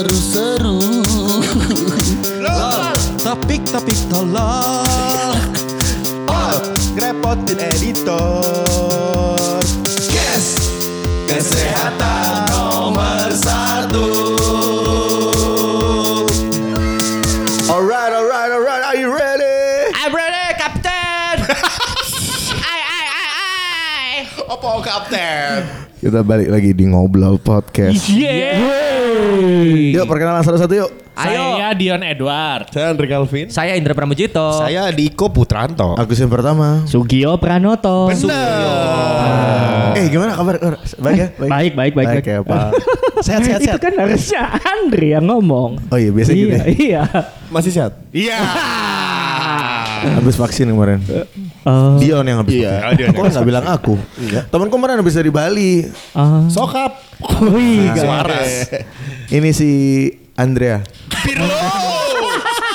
seru-seru. Topik-topik tolol Oh, ngerepotin editor Apa kapten? Kita balik lagi di Ngobrol Podcast Yuk perkenalan satu-satu yuk Ayo Saya Dion Edward. Saya Andre Calvin. Saya Indra Pramujito Saya Diko Putranto. Aku yang pertama Sugio Pranoto. Eh gimana kabar? Baik ya? Baik, baik, baik, Baik baik. ya Pak Sehat, sehat, Itu sehat kan harusnya Andre yang ngomong. Oh iya biasa gitu iya, ya iya. Masih sehat? Iya. Habis vaksin kemarin Oh, Dion yang habis Iya. vaksin. Kok nggak bilang aku? Temanku kemarin habis dari Bali ah. Sokap. Oh iya. Suaras. Ini si Andrea Pirlo.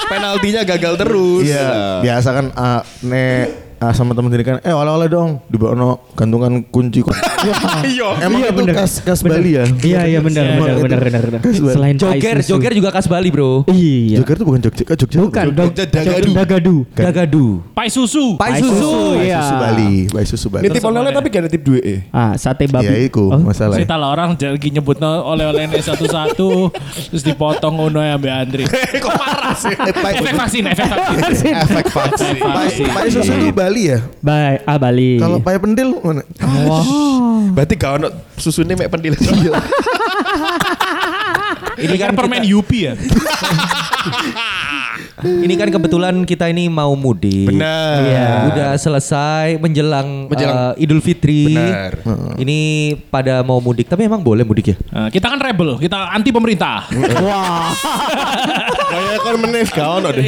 Penaltinya gagal terus. Iya Biasa kan ah, Ne ah, sama temen sini kan Eh oleh-oleh dong Di bawah gantungan kunci Iya. Emang Iya, itu bener. kas, kas Bali ya? Iya, iya benar, Emang benar, itu benar, benar, kas. Selain Joker, Isuzu. Joker juga khas Bali bro Iya. Joker itu bukan Jogja, eh, Jogja Bukan. Jogja Dagadu. Dagadu. Gagadu Pai susu. Pai susu. Iya. Susu Bali Bayi susu Bali Nitip oleh tapi gak nitip duit eh. Ah, sate babi. Iya iku Oh, masalah Cerita lah orang lagi nyebut oleh-oleh satu-satu terus dipotong ngono ya Mbak Andri. Kok marah sih? Efek vaksin, efek vaksin. Efek vaksin. Bayi susu itu Bali ya? Baik, ah Bali. Kalau pakai pendil mana? Berarti gak ono susunya mek pendil. Ini kan Permen Yupi ya. Ini kan kebetulan kita ini mau mudik Benar. Iya. Udah selesai menjelang, Menjelang- eh, Idul Fitri Benar. Ini pada mau mudik Tapi emang boleh mudik ya? Nah, kita kan rebel, kita anti pemerintah. Wah. Kayak kan menes ono deh.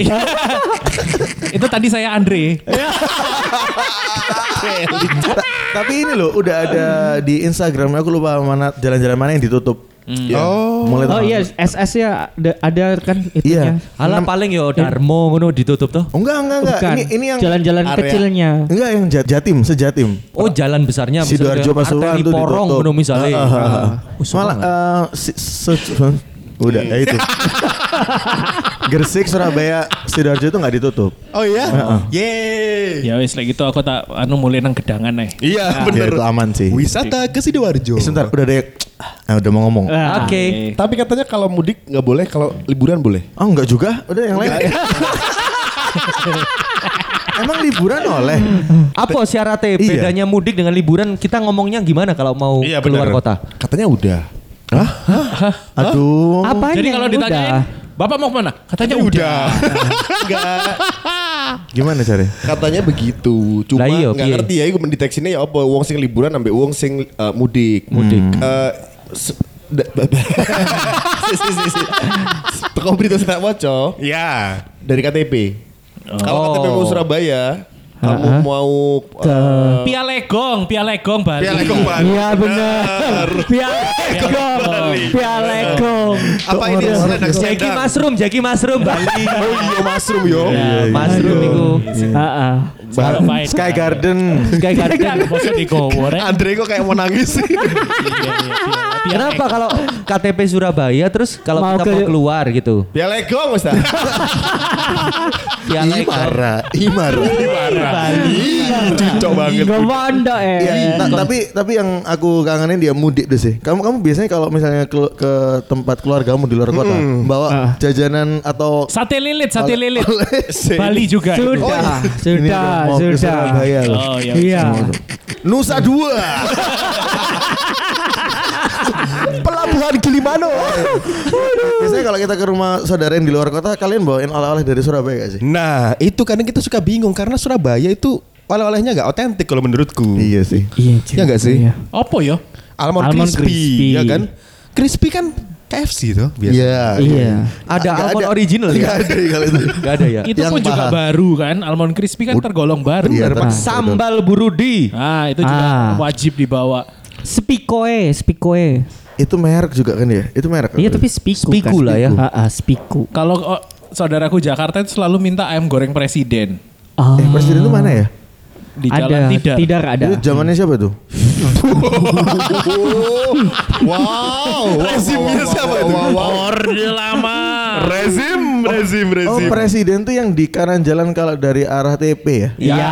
Itu tadi saya Andre. Ta- Tapi ini loh udah ada di Instagram aku lupa mana jalan-jalan mana yang ditutup. Oh. Mulai Oh iya, SS ya ada, ada kan Iya. itunya. Alah paling yo Darmo ngono ditutup tuh. Oh, enggak enggak enggak. Bukan. Ini ini yang jalan-jalan area. kecilnya. enggak yang Jat- Jatim, sejatim. Oh jalan besarnya Sidoarjo Pasuruan tuh Porong ngono misalnya. Ah, ah, ah. Oh, Malah eh, si- se- udah ya itu. Gresik, Surabaya, Sidoarjo itu nggak ditutup. Oh iya? Yeay. Ya wis lagi gitu aku tak anu mulai nang gedangan nih. Iya Ya, bener. itu aman sih. Wisata ke Sidoarjo. Eh, sebentar, udah ada yang ah, udah mau ngomong. Ah. Oke. Tapi katanya kalau mudik nggak boleh, kalau liburan boleh. Oh enggak juga, udah yang lain. Emang liburan oleh? Apa syaratnya Iya. bedanya mudik dengan liburan? Kita ngomongnya gimana kalau mau keluar kota? Katanya udah. Aduh. Apanya? Jadi kalau ditanyain, udah? Bapak mau ke mana? Katanya udah. Enggak. Gimana cari? Katanya begitu. Cuma iya, nggak ngerti ya iku mendeteksinya ya apa wong sing liburan ambek wong sing eh, mudik. Mudik. Eh se- Teko berita tak waca. Ya, dari KTP. Kalau KTP mau Surabaya, kamu mau eh, Pialegong, Pialegong Bali. Pialegong Bali. Iya benar. Pialegong. Pialegong. Apa ini selendang Jaki mushroom, Jaki mushroom Bali. Oh iya mushroom yo. mushroom itu. Heeh. Ba- Baik. Sky Garden. Sky Garden. Maksud digowo rek. Andre kok kayak mau nangis sih. Iya, iya, Pia- Kenapa kalau KTP Surabaya terus kalau Mau kita mau keluar gitu? Pialegong Mas. Piala Eko. Imara, Imara. Cocok banget. Gak manda eh. Iya, ta- tapi tapi yang aku kangenin dia mudik tuh sih. Kamu kamu biasanya kalau misalnya ke, ke tempat keluargamu di luar kota, bawa jajanan atau Sate lilit, sate lilit. Bali juga. Sudah, sudah, mau ke sudah. Surabaya loh. Oh iya. Iya. Nusa Dua. Pelabuhan Gilimano. Biasanya kalau kita ke rumah saudara yang di luar kota, kalian bawain oleh-oleh dari Surabaya gak sih? Nah, itu kadang kita suka bingung karena Surabaya itu oleh-olehnya nggak otentik kalau menurutku. Iya sih. Iya, Ya nggak sih? Iya. Apa ya? Almond, Almond crispy, crispy. ya kan? Crispy kan KFC tuh biasa. Iya. Iya. Ada Nggak almond ada. original ya? ada kalau itu. Gak ada ya? Itu Yang pun juga paham. baru kan. Almond crispy kan tergolong baru. Iya, Pak. Pak. Sambal burudi. Nah, itu juga Ah. wajib dibawa. Spikoe, spikoe. Itu merek juga kan ya? Itu merek. Iya tapi spiku Spiku kan, lah ya. Heeh, spiku. Kalau oh, saudaraku Jakarta itu selalu minta ayam goreng presiden. Oh. Eh, presiden itu mana ya? Di ada, jalan tidak. tidak ada. Itu zamannya siapa tuh? wow. Rezimnya siapa itu? Orde Rezim, Oh presiden tuh yang di kanan jalan kalau dari arah TP ya? Iya.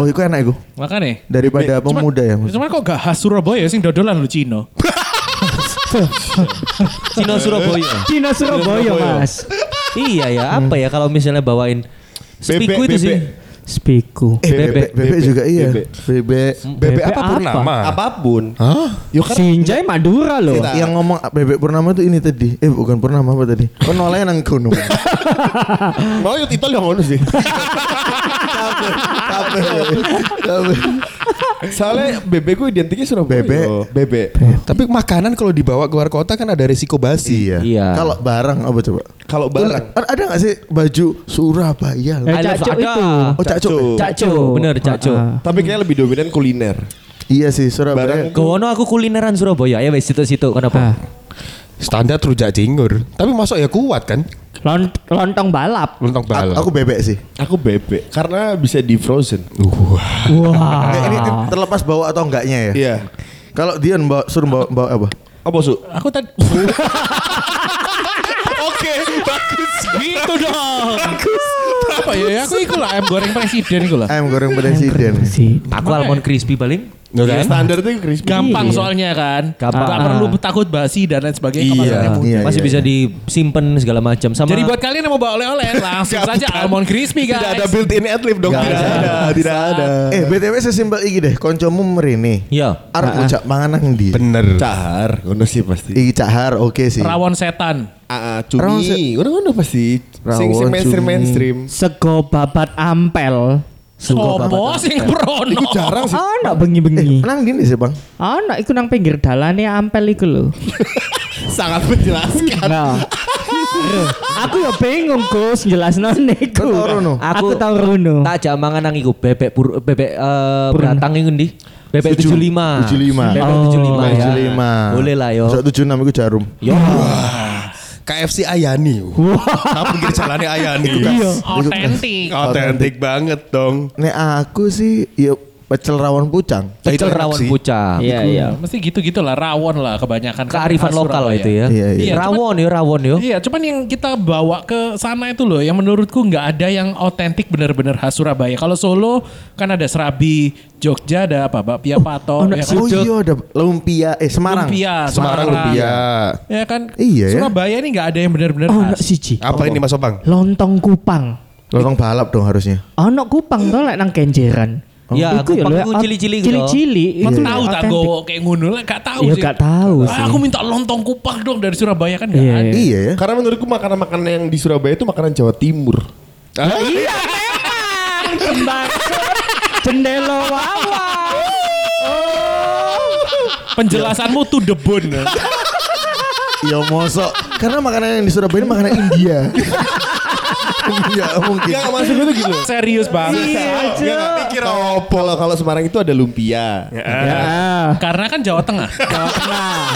Oh itu enak itu. Makanya. Daripada pemuda ya. Cuman kok gak khas Surabaya sing dodolan lu Cino. Cino Surabaya. Cina Surabaya mas. iya ya, apa ya kalau misalnya bawain Spiku itu sih. Spiku. Eh, bebek, bebek juga iya. Bebek. Bebek. Bebek apa Purnama? Apa pun. Hah? Yo kan Sinjai Madura loh. Kita- Yang ngomong bebek purnama tuh ini tadi. Eh bukan purnama apa tadi? Kok nolnya nang gunung. mau yuk itu yang ngono sih. Kabeh. Kabeh. Soalnya bebekku identiknya Surabaya. Bebek. Bebek. Tapi makanan kalau dibawa keluar kota kan ada resiko basi. Iya. Iya. Kalau barang apa coba? Kalau barang. Ada ada nggak sih baju Surabaya? Eh, Cacuk ada. itu. Oh cacuk. Cakco, bener. Ah, ah. Tapi kayaknya lebih dominan kuliner. Iya sih Surabaya. Gowono aku kulineran Surabaya ya wes situ-situ Ah. kenapa? Standar rujak cingur. Tapi masuk ya kuat kan? Lont- lontong balap. Lontong A- balap. Aku bebek sih. Aku bebek karena bisa di frozen. Wah. Wah. Eh, ini terlepas bawa atau enggaknya ya? Iya. Kalau dia bawa suruh bawa, bawa apa? Apa su? Aku tadi Oke, bagus. gitu dong. Apa ya? Aku iku lah ayam goreng presiden iku lah. Ayam goreng presiden. Aku almond crispy paling Tuh Ya, kan? standar itu crispy. Gampang Iya. soalnya kan. Gampang. Gak Ah. perlu takut basi dan lain sebagainya. Iya, iya. masih bisa disimpan segala macam sama Jadi buat kalian yang mau bawa oleh-oleh langsung saja almond crispy guys. Tidak ada built-in adlib dong. Gak Tidak ada. ada. Tidak ada. Eh BTW sesimpel iki deh, koncomu merene. ya Arep ngujak mangan nang ndi? Bener. Cahar, ngono sih pasti. Iki cahar oke sih. rawon setan. Ah, Rawon cumi. Ngono-ngono pasti. Sing sing Rawon, mainstream cumi. mainstream. Sego babat ampel. Sopo sing prono. Iku jarang sih. Anak Eh, bengi-bengi. nang gini sih bang. Anak iku nang pinggir dalane ampel iku lho. Sangat menjelaskan. Nah. Aku ya bingung Gus jelasno niku. Rono? Aku tahu rono. tak jak mangan nang iku bebek bur, bebek eh, Purna. beratang iku ndi? Bebek Tujuh. 75. 75. Bebek Oh. 75 ya. 75. Boleh lah yo. Sok 76 iku jarum. Yo. KFC Ayani. Wah. Kamu pikir jalannya Ayani. Iya. Otentik. Otentik banget dong. Nek aku sih ya pecel rawon pucang. Pecel rawon sih. pucang. Iya iya. Mesti gitu-gitu lah rawon lah kebanyakan. Kan Kearifan lokal Surabaya. itu ya. Iya, iya. Rawon yo, rawon yo. Iya, cuman yang kita bawa ke sana itu loh, yang menurutku nggak ada yang otentik bener-bener khas Surabaya. Kalau Solo kan ada serabi, Jogja ada apa, bakpia pato, ya kan? Oh iya ada lumpia eh Semarang. Lumpia, Semarang lumpia. Ya kan? Iya ya. Surabaya ini nggak ada yang bener-bener Oh, khas. siji. Apa ini Mas Opang? Lontong kupang. Lotong balap dong harusnya. Ono kupang to lek nang kenjeran. Ya, kupang lho, iku ot- cili-cili gitu. Cili-cili. Kau Itu tahu tak gue kayak ngono lah, gak tahu Iya sih. gak tahu Ah, sih. Aku minta lontong kupang dong dari Surabaya kan nggak Iya, ada. Iya ya. Karena menurutku makanan-makanan yang di Surabaya itu makanan Jawa Timur. Iya memang. Kembang. Jendela wawa. Penjelasanmu tuh the bone. Ya mosok. Karena makanan yang di Surabaya ini makanan India. Enggak mungkin. Enggak maksudku tuh gitu. Serius banget. Enggak pikir apa kalau kalau Semarang itu ada lumpia. Ya. Karena kan Jawa Tengah. Jawa Tengah.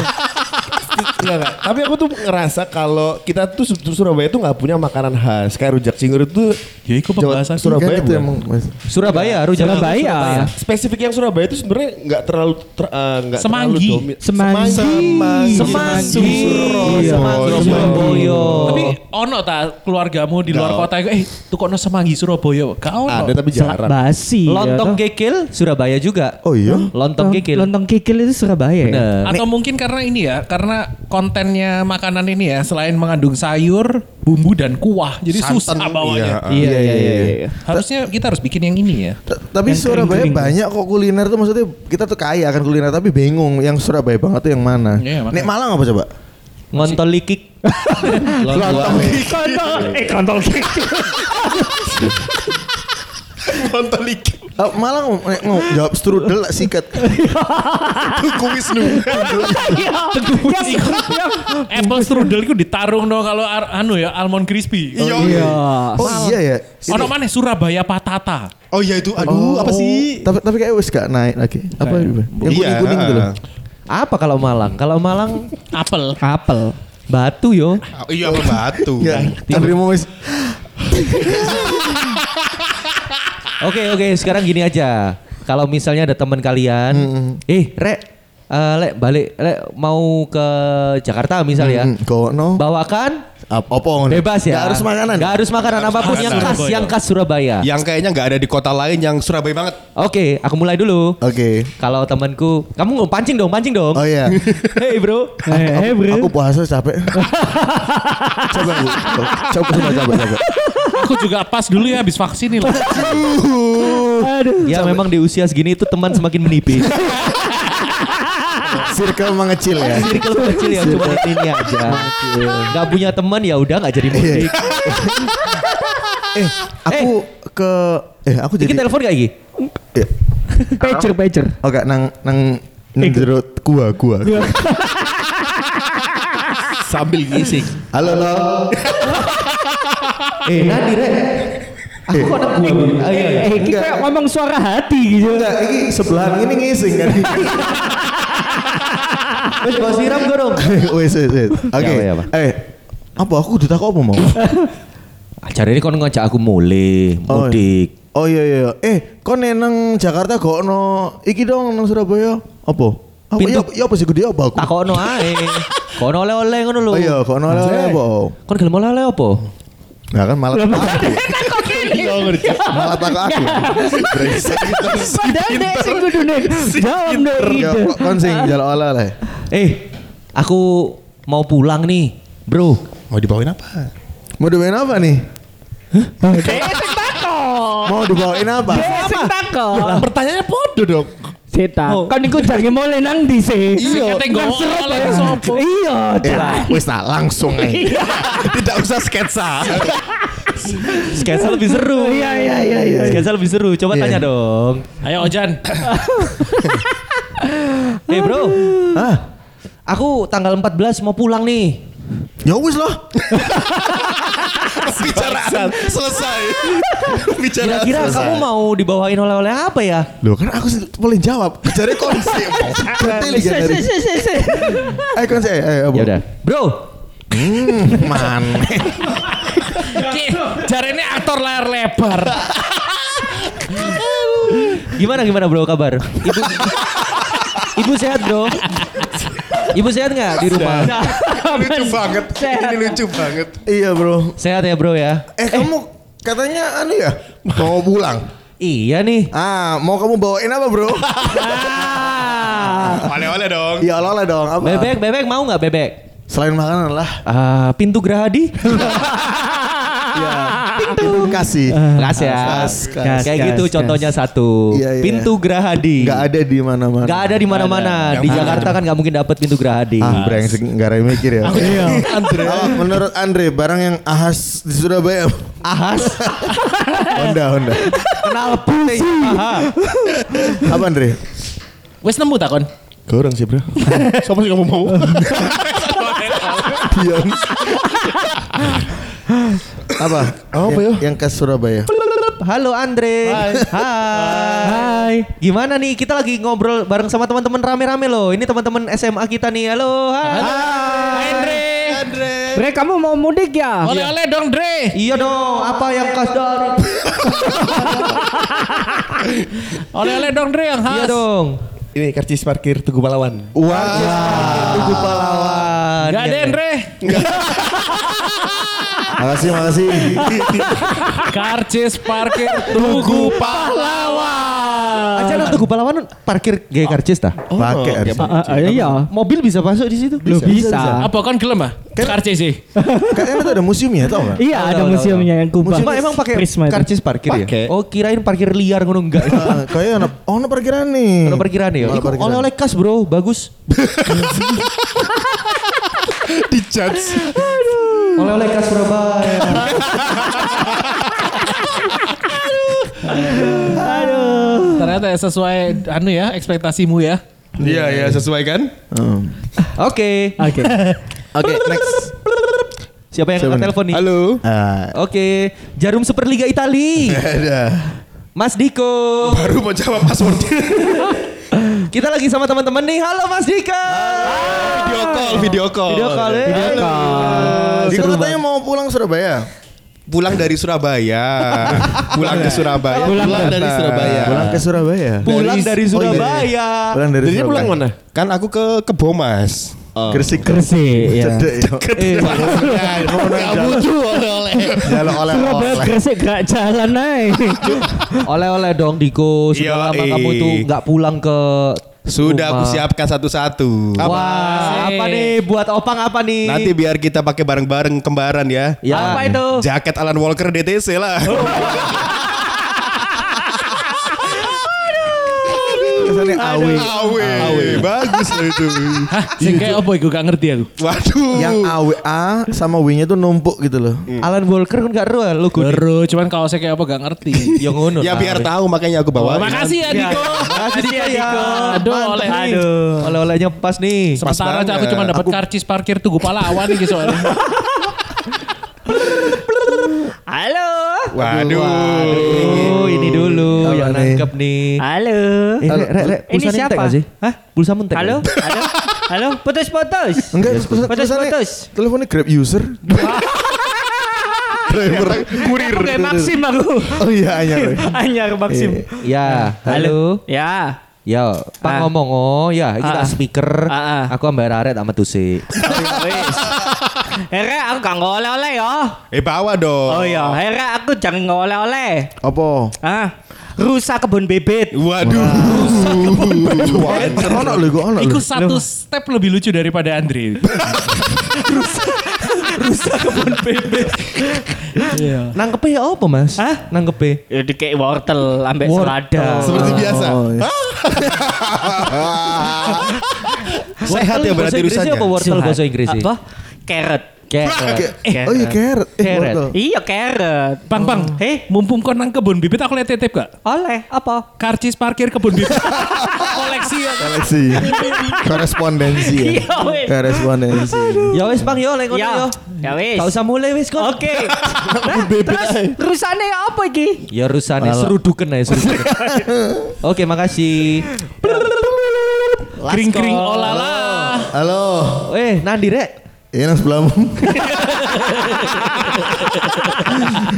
Enggak, enggak. Tapi aku tuh ngerasa kalau kita tuh Su- Surabaya tuh nggak punya makanan khas. Kayak rujak cingur itu Ya itu Jawa- pembahasan. Surabaya itu bukan? emang. Surabaya, rujak Surabaya. Spesifik yang Surabaya itu sebenarnya nggak terlalu ter, eh, nggak terlalu Semanggi. domi- Semanggi. Semanggi. Semanggi. Iya. Semanggi Surabaya. Tapi ono ta keluargamu di luar kota itu eh tuh kok semanggi Surabaya. Gak ono. Ada tapi jarang. basi. Lontong ya toh. kekil Surabaya juga. Oh iya. Lontong kikil. Lontong kikil itu Surabaya ya? Bener. Atau mungkin karena ini ya, karena kontennya makanan ini ya selain mengandung sayur, bumbu dan kuah, jadi susah bawanya. Iya. Iya iya iya. iya. Harusnya kita harus bikin yang ini ya. T- Tapi Yang Surabaya banyak kok kuliner tuh maksudnya kita tuh kaya akan kuliner tapi bingung yang Surabaya banget tuh yang mana. Iya, makanya. Nek Malang apa coba? Ngontol likik. Kontol, eh kontol kikil. Nonton lik. Ah, Malang nek ngomong jawab strudel lah sikat. Tuku Wisnu. Apple strudel itu ditarung dong kalau ar- anu ya almond crispy. Iya. Oh iya ya. Ono mana Surabaya patata. Oh iya itu. Aduh, apa sih? Tapi tapi kayak wis gak naik lagi. Apa itu? Yang Iya. kuning-kuning gitu loh. Apa kalau Malang? Kalau Malang Apel. Apel. batu yo. Oh, iya apa batu. Ya, Andri mau wis Oke oke sekarang gini aja. Kalau misalnya ada teman kalian, eh rek, eh, lek balik, lek mau ke Jakarta misalnya, Mm, kono. bawakan Ap- Apa ngono? Bebas ya. Nggak harus makanan. Nggak harus makanan apa pun yang khas, Surabaya. yang khas Surabaya. Yang kayaknya nggak ada di kota lain yang Surabaya banget. Oke, aku mulai dulu. Oke. Kalau temanku, kamu nggak pancing dong, pancing dong. Oh iya. Hey bro. Eh, eh, bro. Aku puasa capek. coba Bu. Coba coba coba coba. Aku juga pas dulu ya habis vaksin nih. lah. Aduh. Ya memang di usia segini itu teman semakin menipis. Circle mengecil ya. Circle kecil yang cuma ini aja. Gak punya teman ya udah nggak jadi mudik. Eh, aku ke eh aku jadi Iki telepon gak Iki? Iya. Pager, pager. Oke, nang nang nang jero gua gua. Sambil ngising. Halo lo. Eh Nadi Rek. Aku kok anak gue. Ayo ayo. Eh, ini kayak ngomong suara hati gitu. Enggak, ini sebelahan ini ngising kan. Wes bawa siram gue dong. Wes wes. Oke. Eh, apa aku udah tahu apa mau? Acara ini kon ngajak aku mulai Oh, mudik. Oh iya iya. Eh, kau nang Jakarta kok no iki dong nang Surabaya. Apa? Apa Pintu- ya, ya apa sih gede apa aku? Takono ae. Kono oleh-oleh ngono lho. Oh iya, kok no oleh apa? Kon gelem oleh apa? Nah kan malah malah takut aku. Brengsek gitu. Dan dek sing kudu nih. Jawab kok kon sing jalan oleh. Eh, aku mau pulang nih, bro. Mau dibawain apa? Mau dibawain apa nih? Takon. Mau dibawain apa? Takon. Pertanyaannya podo dong. Seta. Kan iku jange mulai nang di sih. Iya. Nggawa oleh sopo. Iya, Eh, wis tak langsung eh. Tidak usah sketsa. Sketsa lebih seru. Iya, iya, iya, iya. Sketsa lebih seru. Coba Iya. tanya dong. Ayo Ojan. Eh, bro. Ah, Aku tanggal 14 mau pulang nih. ya wis lah. Bicaraan selesai. Bicaraan Kira-kira selesai. kamu mau dibawain oleh-oleh apa ya? Loh kan aku sih boleh jawab. Cari konsep. Eh konsep. Eh, apa? Ya udah. Bro, Hmm, man. Jarene aktor layar lebar. gimana gimana bro kabar? Ibu Ibu sehat, Bro? Ibu sehat nggak di rumah? lucu banget. Sehat. Ini lucu banget. iya bro. Sehat ya, Bro ya? Eh, kamu katanya anu ya mau pulang. Iya nih. Ah, mau kamu bawain apa bro? Oleh-oleh dong. Iya oleh dong. Apa? Bebek, bebek mau nggak bebek? Selain makanan lah. Ah, pintu Gerahadi. Iya. Pintu kasih. Gas ya. Kas, kas. Kayak gas, gitu gas. contohnya satu. Iya, iya. Pintu Gerahadi. Gak ada di mana-mana. Nggak ada di mana-mana. Di Jakarta kan nggak mungkin dapat pintu Gerahadi. Ah, brengsek nggak ada yang mikir ya. Iya. Andre. menurut Andre, barang yang ahas di Surabaya Ahas. Honda, Honda. Kenal pusi. Apa Andre? Wes nemu tak kon? Kurang sih bro. Siapa sih kamu mau? Dion. Apa? Apa ya? Yang ke Surabaya. Halo Andre. Hai. Hai. Gimana nih? Kita lagi ngobrol bareng sama teman-teman rame-rame loh. Ini teman-teman SMA kita nih. Halo. Hai. Hai Andre. Bre, kamu mau mudik ya? Oleh-oleh dong Dre. Iya dong. Apa yang khas dari? Oleh-oleh dong Dre yang khas. Iya dong. Ini karcis parkir Tugu Pahlawan. Wah. Tugu pahlawan. Gak ada Iya, Andre. Makasih, makasih. Karcis parkir Tugu Pahlawan. Aja lo Tugu pahlawan parkir gaya karcis tah. Pakai harus. Ah, ah, iya. Mobil bisa masuk di situ. Lo bisa. Apa kan gelem ah? Karcis sih. Kayaknya tuh ada museumnya tau gak? Iya, ada museumnya yang kubah. Cuma emang pakai itu. karcis parkir ya? Oh kirain parkir liar ngono enggak. Ah, Kayaknya ono oh, ono parkiran nih. Ono parkiran ya. Oleh-oleh kas bro, bagus. Dijudge. Oleh-oleh kas Surabaya. Ternyata ya sesuai anu ya ekspektasimu ya. Iya, ya sesuai kan? Hmm. Oke. Oke. Oke, next. Siapa yang Siapa telepon nih? Halo. Ah, Oke, Jarum Superliga Itali. ada. Mas Diko. Baru mau jawab passwordnya. Kita lagi sama teman-teman nih. Halo Mas Diko. video call, video call. Video call. eh. Video call. Seru katanya mau pulang Surabaya. Pulang dari Surabaya. Pulang ke Surabaya. Pulang dari Surabaya. Pulang ke Surabaya. Pulang dari Oh, iya. Surabaya. Pulang dari Jadi Surabaya. pulang mana? Kan aku ke Kebomas. Gresik. Gresik ya. Cedek tuh oleh-oleh. Jalan oleh Surabaya oleh. Gresik gak jalan aja. Oleh-oleh dong Diko. Sudah lama eh. kamu tuh nggak pulang ke Sudah aku rumah. siapkan satu-satu. Wah, apa nih buat opang apa nih? Nanti biar kita pakai bareng-bareng kembaran ya. Ya. Apa itu? Jaket Alan Walker DTC lah. Kesannya awe. Awe. Bagus loh itu. Hah, sing kayak apa iku gak ngerti aku. Waduh. Yang awe A sama W-nya tuh numpuk gitu loh. Alan Walker kan gak ero lu Baru, cuman kalau saya kayak apa gak ngerti. Yang ngono. Ya biar tahu makanya aku Oh, bawa. makasih ya Diko. Makasih ya Diko. Aduh, oleh Aduh. Oleh-olehnya pas nih. Sementara aku cuma dapat karcis parkir Tugu Pahlawan nih soalnya. Halo. Waduh. Oh, ini dulu Apa yang nih? nangkep nih. Halo. Eh, Rek, Rek, Rek, Ini pulsa siapa? nggak sih? Hah? Pulsa mentek. Halo. Halo. Halo. Putus-putus. Enggak, Yes, terus putus, putus. Teleponnya Grab user. Driver. Kurir. Kayak Maxim aku. Oh iya, anyar. Anyar Maxim. Ya, halo. Ya. Ya, Pak Ah. ngomong oh, ya, iki tak Ah. speaker. Ah, ah. Aku ambil aret sama Tusi. Wis. Here aku gak oleh-oleh ya. Eh bawa dong. Oh iya, here aku jangan oleh-oleh. Apa? Ah, rusak kebun bebek. Waduh. Ono lho, kok ono lho. Iku satu step lebih lucu daripada Andre. Iya. Nangkepe ya apa, Mas? Hah? Nangkepe. Ya dikek wortel ambek Wortel. selada. Seperti biasa. Oh, iya. Sehat ya berarti rusaknya. apa wortel bahasa Inggris? Apa? Carrot. Carrot. Ke- Oh iya carrot. Eh, Carrot. Iya carrot. Bang, bang. Heh, Mumpung kau nang kebun bibit aku lihat titip gak? oleh apa? Karcis parkir kebun bibit. Koleksi ya. Koleksi. Korespondensi ya. Iya. Korespondensi. Ya wis Bang yo lek ngono yo. Ya, ya wis. Gak usah mulai wis kok. Oke. Terus rusane apa iki? Ya rusane seruduken ae seruduken. Oke, makasih. Kring-kring olala. Halo. Eh, Nandi rek. Ini nang sebelahmu.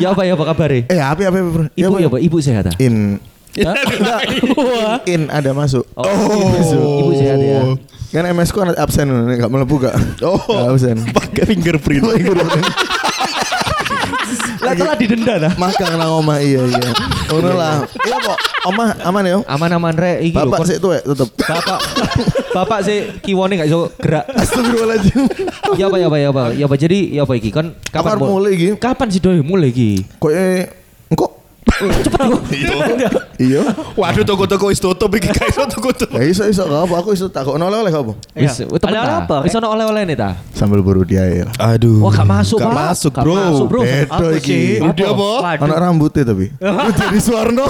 Ya apa ya apa kabar Eh, apa apa apa? bro? Ibu ya, Pak. Ibu sehat ah? In. In ada masuk. Oh, ibu, ibu sehat ya. Kan MS ku anak absen enggak melebu gak? Oh. Nggak absen. Pakai fingerprint. Lah telah didenda nah. Makan nang omah iya iya. Ngono lah. Iya kok. Omah aman ya? Aman-aman rek iki. Bapak tuh ya tetep. Bapak Bapak sih kiwone gak iso gerak. Astagfirullahaladzim. Ya apa ya apa ya apa. Ya apa jadi ya apa iki kan Kapan mau- mulai iki? Kapan sih doi mulai iki? Kok eh engkok Iya. Waduh toko-toko wis tutup iki guys toko-toko. Ya iso iso gak apa aku iso takut oleh oleh apa? Wis Iya. Oleh-oleh apa, Wis Rek? ono oleh-oleh nih ta? Sambil buru di air. Aduh. Wah gak masuk Gak masuk, Gak bro. masuk bro. Beda Apa iki. Udah apa? Anak rambutnya tapi. Jadi Suwarno.